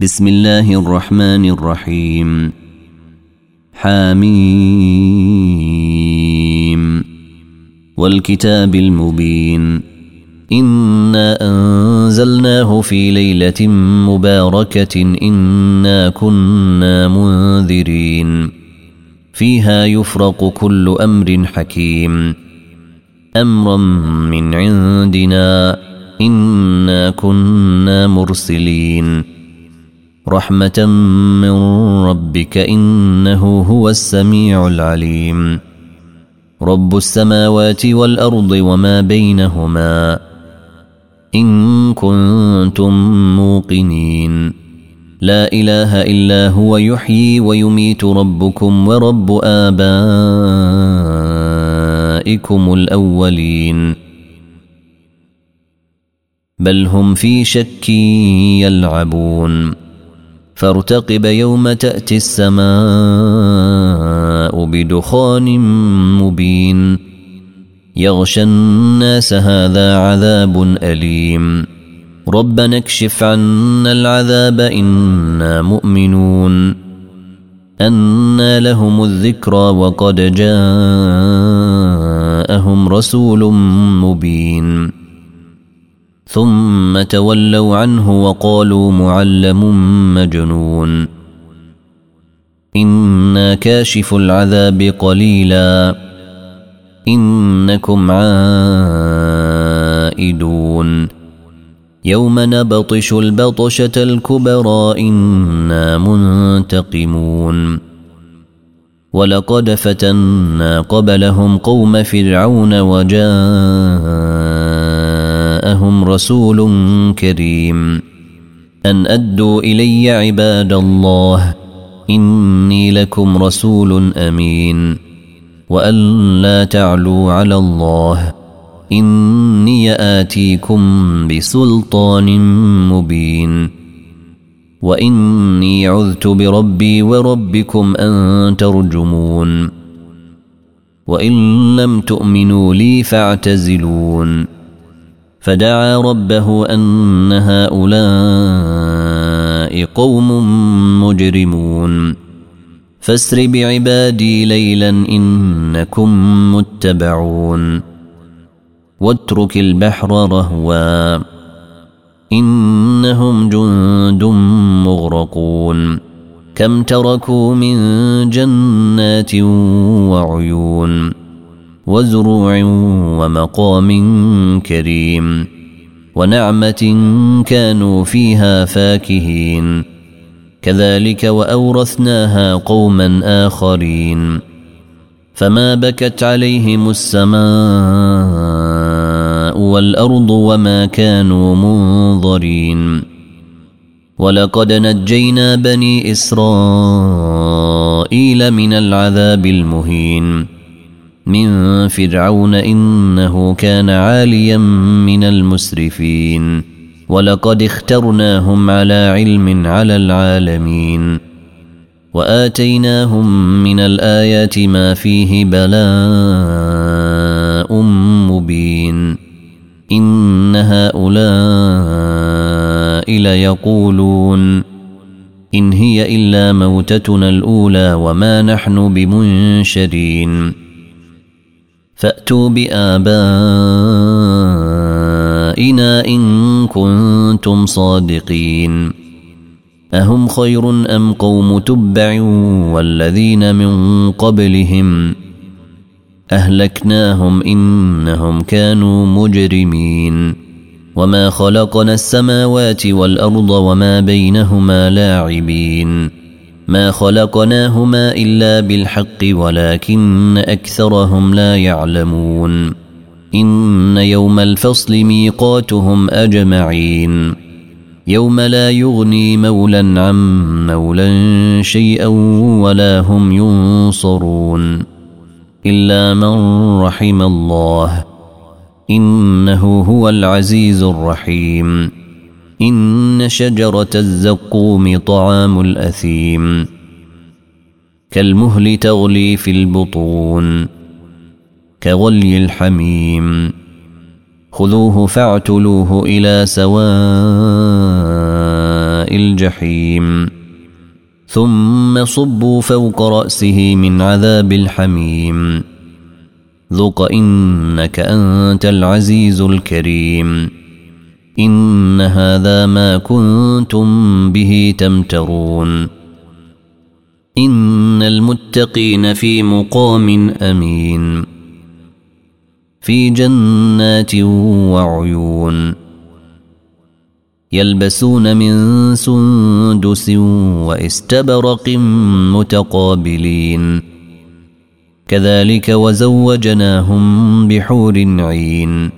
بسم الله الرحمن الرحيم حاميم والكتاب المبين انا انزلناه في ليله مباركه انا كنا منذرين فيها يفرق كل أمر حكيم امرا من عندنا انا كنا مرسلين رحمة من ربك إنه هو السميع العليم. رب السماوات والأرض وما بينهما. إن كنتم موقنين. لا إله إلا هو يحيي ويميت ربكم ورب آبائكم الأولين. بل هم في شك يلعبون. فارتقب يوم تأتي السماء بدخان مبين. يغشى الناس هذا عذاب أليم. ربنا اكشف عنا العذاب إنا مؤمنون. أنى لهم الذكرى وقد جاءهم رسول مبين. ثم تولوا عنه وقالوا معلم مجنون. إنا كاشف العذاب قليلا. إنكم عائدون. يوم نبطش البطشة الكبرى إنا منتقمون. ولقد فتنا قبلهم قوم فرعون وجاء جاءهم رسول كريم. أن أدوا إلي عباد الله إني لكم رسول أمين. وأن لا تعلوا على الله إني آتيكم بسلطان مبين. وإني عذت بربي وربكم أن ترجمون. وإن لم تؤمنوا لي فاعتزلون. فدعا ربه أن هؤلاء قوم مجرمون. فاسر بعبادي ليلا إنكم متبعون. واترك البحر رهوا. إنهم جند مغرقون. كم تركوا من جنات وعيون. وزروع ومقام كريم ونعمة كانوا فيها فاكهين. كذلك وأورثناها قوما آخرين. فما بكت عليهم السماء والأرض وما كانوا منظرين. ولقد نجينا بني إسرائيل من العذاب المهين. من فرعون إنه كان عاليا من المسرفين. ولقد اخترناهم على علم على العالمين. وآتيناهم من الآيات ما فيه بلاء مبين. إن هؤلاء ليقولون إن هي إلا موتتنا الأولى وما نحن بمنشرين. فأتوا بآبائنا إن كنتم صادقين أهم خير أم قوم تبع والذين من قبلهم أهلكناهم إنهم كانوا مجرمين وما خلقنا السماوات والأرض وما بينهما لاعبين ما خلقناهما إلا بالحق ولكن أكثرهم لا يعلمون. إن يوم الفصل ميقاتهم أجمعين. يوم لا يغني مولا عن مولا شيئا ولا هم ينصرون. إلا من رحم الله. إنه هو العزيز الرحيم. إن شجرة الزقوم طعام الأثيم. كالمهل تغلي في البطون كغلي الحميم. خذوه فاعتلوه إلى سواء الجحيم. ثم صبوا فوق رأسه من عذاب الحميم. ذق إنك أنت العزيز الكريم. إن هذا ما كنتم به تمترون. إن المتقين في مقام أمين. في جنات وعيون. يلبسون من سندس واستبرق متقابلين. كذلك وزوجناهم بحور عين.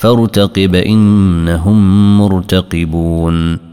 فارتقب إنهم مرتقبون